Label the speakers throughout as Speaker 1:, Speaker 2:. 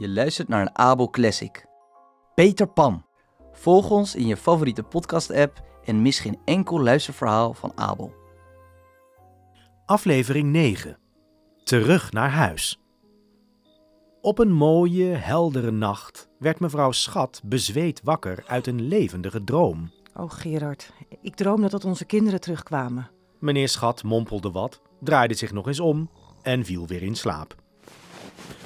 Speaker 1: Je luistert naar een Abel Classic. Peter Pan. Volg ons in je favoriete podcast-app en mis geen enkel luisterverhaal van Abel.
Speaker 2: Aflevering 9. Terug naar huis. Op een mooie, heldere nacht werd mevrouw Schat bezweet wakker uit een levendige droom.
Speaker 3: Oh, Gerard, ik droomde dat onze kinderen terugkwamen.
Speaker 2: Meneer Schat mompelde wat, draaide zich nog eens om en viel weer in slaap.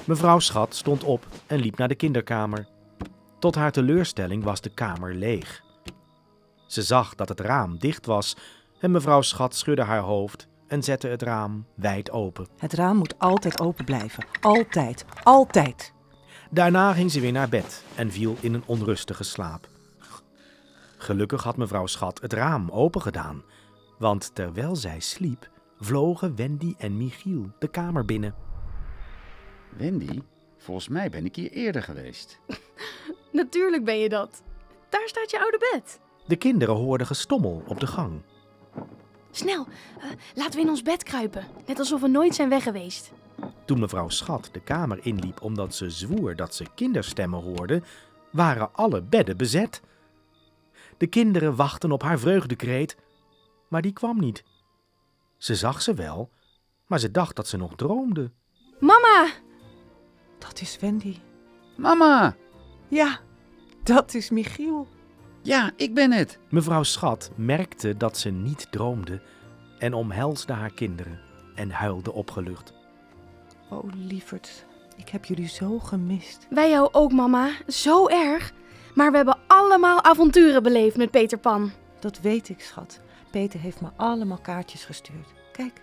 Speaker 2: Mevrouw Schat stond op en liep naar de kinderkamer. Tot haar teleurstelling was de kamer leeg. Ze zag dat het raam dicht was en mevrouw Schat schudde haar hoofd en zette het raam wijd open.
Speaker 3: Het raam moet altijd open blijven. Altijd, altijd.
Speaker 2: Daarna ging ze weer naar bed en viel in een onrustige slaap. Gelukkig had mevrouw Schat het raam open gedaan, want terwijl zij sliep, vlogen Wendy en Michiel de kamer binnen.
Speaker 4: Wendy, volgens mij ben ik hier eerder geweest.
Speaker 5: Natuurlijk ben je dat. Daar staat je oude bed.
Speaker 2: De kinderen hoorden gestommel op de gang.
Speaker 5: Snel, eh, laten we in ons bed kruipen. Net alsof we nooit zijn weg geweest.
Speaker 2: Toen mevrouw Schat de kamer inliep omdat ze zwoer dat ze kinderstemmen hoorde, waren alle bedden bezet. De kinderen wachten op haar vreugdekreet, maar die kwam niet. Ze zag ze wel, maar ze dacht dat ze nog droomde.
Speaker 5: Mama!
Speaker 3: Dat is Wendy.
Speaker 4: Mama!
Speaker 3: Ja, dat is Michiel.
Speaker 4: Ja, ik ben het.
Speaker 2: Mevrouw Schat merkte dat ze niet droomde en omhelsde haar kinderen en huilde opgelucht.
Speaker 3: Oh, lieverd, ik heb jullie zo gemist.
Speaker 5: Wij jou ook, mama. Zo erg. Maar we hebben allemaal avonturen beleefd met Peter Pan.
Speaker 3: Dat weet ik, schat. Peter heeft me allemaal kaartjes gestuurd. Kijk,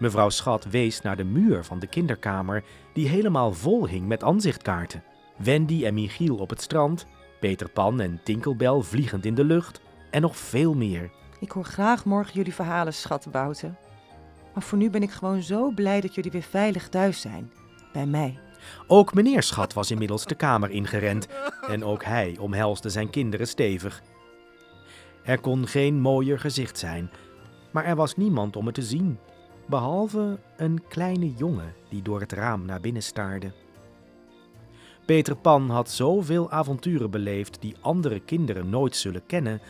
Speaker 2: Mevrouw Schat wees naar de muur van de kinderkamer die helemaal vol hing met aanzichtkaarten. Wendy en Michiel op het strand, Peter Pan en Tinkelbel vliegend in de lucht en nog veel meer.
Speaker 3: ik hoor graag morgen jullie verhalen, schattenbouten. Maar voor nu ben ik gewoon zo blij dat jullie weer veilig thuis zijn. Bij mij.
Speaker 2: Ook meneer Schat was inmiddels de kamer ingerend en ook hij omhelsde zijn kinderen stevig. Er kon geen mooier gezicht zijn, maar er was niemand om het te zien, behalve een kleine jongen die door het raam naar binnen staarde. Peter Pan had zoveel avonturen beleefd die andere kinderen nooit zullen kennen,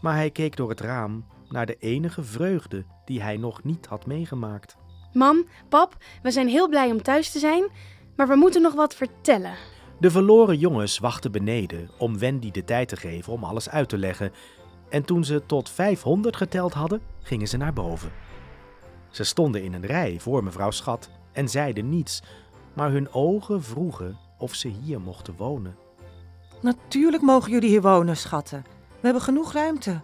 Speaker 2: maar hij keek door het raam naar de enige vreugde die hij nog niet had meegemaakt.
Speaker 5: Mam, pap, we zijn heel blij om thuis te zijn, maar we moeten nog wat vertellen.
Speaker 2: De verloren jongens wachten beneden om Wendy de tijd te geven om alles uit te leggen. En toen ze tot 500 geteld hadden, gingen ze naar boven. Ze stonden in een rij voor mevrouw Schat en zeiden niets, maar hun ogen vroegen of ze hier mochten wonen.
Speaker 3: Natuurlijk mogen jullie hier wonen, schatten. We hebben genoeg ruimte.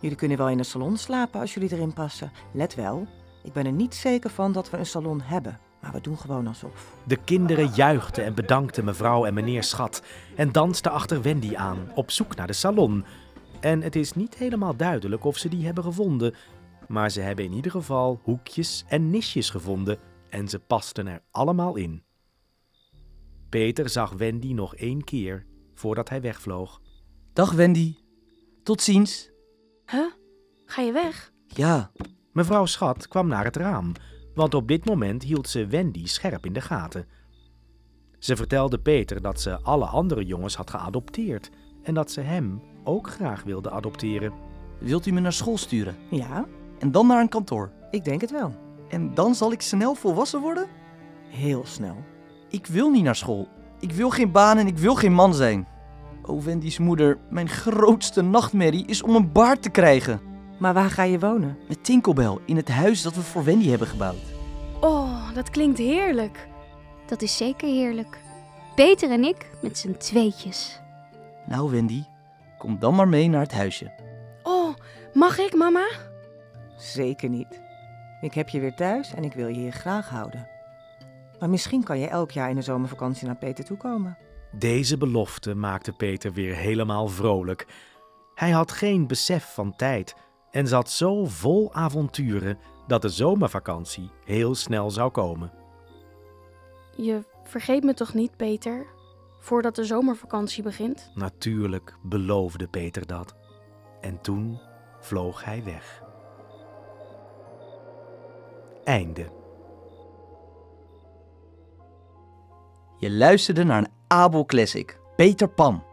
Speaker 3: Jullie kunnen wel in een salon slapen als jullie erin passen. Let wel, ik ben er niet zeker van dat we een salon hebben. Maar we doen gewoon alsof.
Speaker 2: De kinderen juichten en bedankten mevrouw en meneer Schat en dansten achter Wendy aan, op zoek naar de salon. En het is niet helemaal duidelijk of ze die hebben gevonden, maar ze hebben in ieder geval hoekjes en nisjes gevonden en ze pasten er allemaal in. Peter zag Wendy nog één keer voordat hij wegvloog.
Speaker 1: Dag Wendy. Tot ziens.
Speaker 5: Huh? Ga je weg?
Speaker 1: Ja,
Speaker 2: Mevrouw Schat kwam naar het raam, want op dit moment hield ze Wendy scherp in de gaten. Ze vertelde Peter dat ze alle andere jongens had geadopteerd en dat ze hem ook graag wilde adopteren.
Speaker 1: wilt u me naar school sturen?
Speaker 3: Ja,
Speaker 1: En dan naar een kantoor?
Speaker 3: ik denk het wel.
Speaker 1: En dan zal ik snel volwassen worden?
Speaker 3: Heel snel.
Speaker 1: Ik wil niet naar school. Ik wil geen baan en ik wil geen man zijn. Oh, Wendy's moeder, mijn grootste nachtmerrie is om een baard te krijgen.
Speaker 3: Maar waar ga je wonen?
Speaker 1: Met Tinkelbel in het huis dat we voor Wendy hebben gebouwd.
Speaker 5: Oh, dat klinkt heerlijk.
Speaker 6: Dat is zeker heerlijk. Peter en ik met z'n tweetjes.
Speaker 1: Nou, Wendy, kom dan maar mee naar het huisje.
Speaker 5: Oh, mag ik, mama?
Speaker 3: Zeker niet. Ik heb je weer thuis en ik wil je hier graag houden. Maar misschien kan je elk jaar in de zomervakantie naar Peter toekomen.
Speaker 2: Deze belofte maakte Peter weer helemaal vrolijk. Hij had geen besef van tijd en zat zo vol avonturen dat de zomervakantie heel snel zou komen.
Speaker 5: Je vergeet me toch niet, Peter? Voordat de zomervakantie begint?
Speaker 2: Natuurlijk beloofde Peter dat. En toen vloog hij weg. Einde.
Speaker 1: Je luisterde naar een Abel Classic. Peter Pan.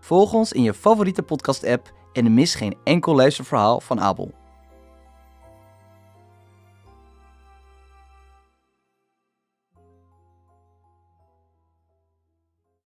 Speaker 1: Volg ons in je favoriete podcast-app en mis geen enkel luisterverhaal van Abel.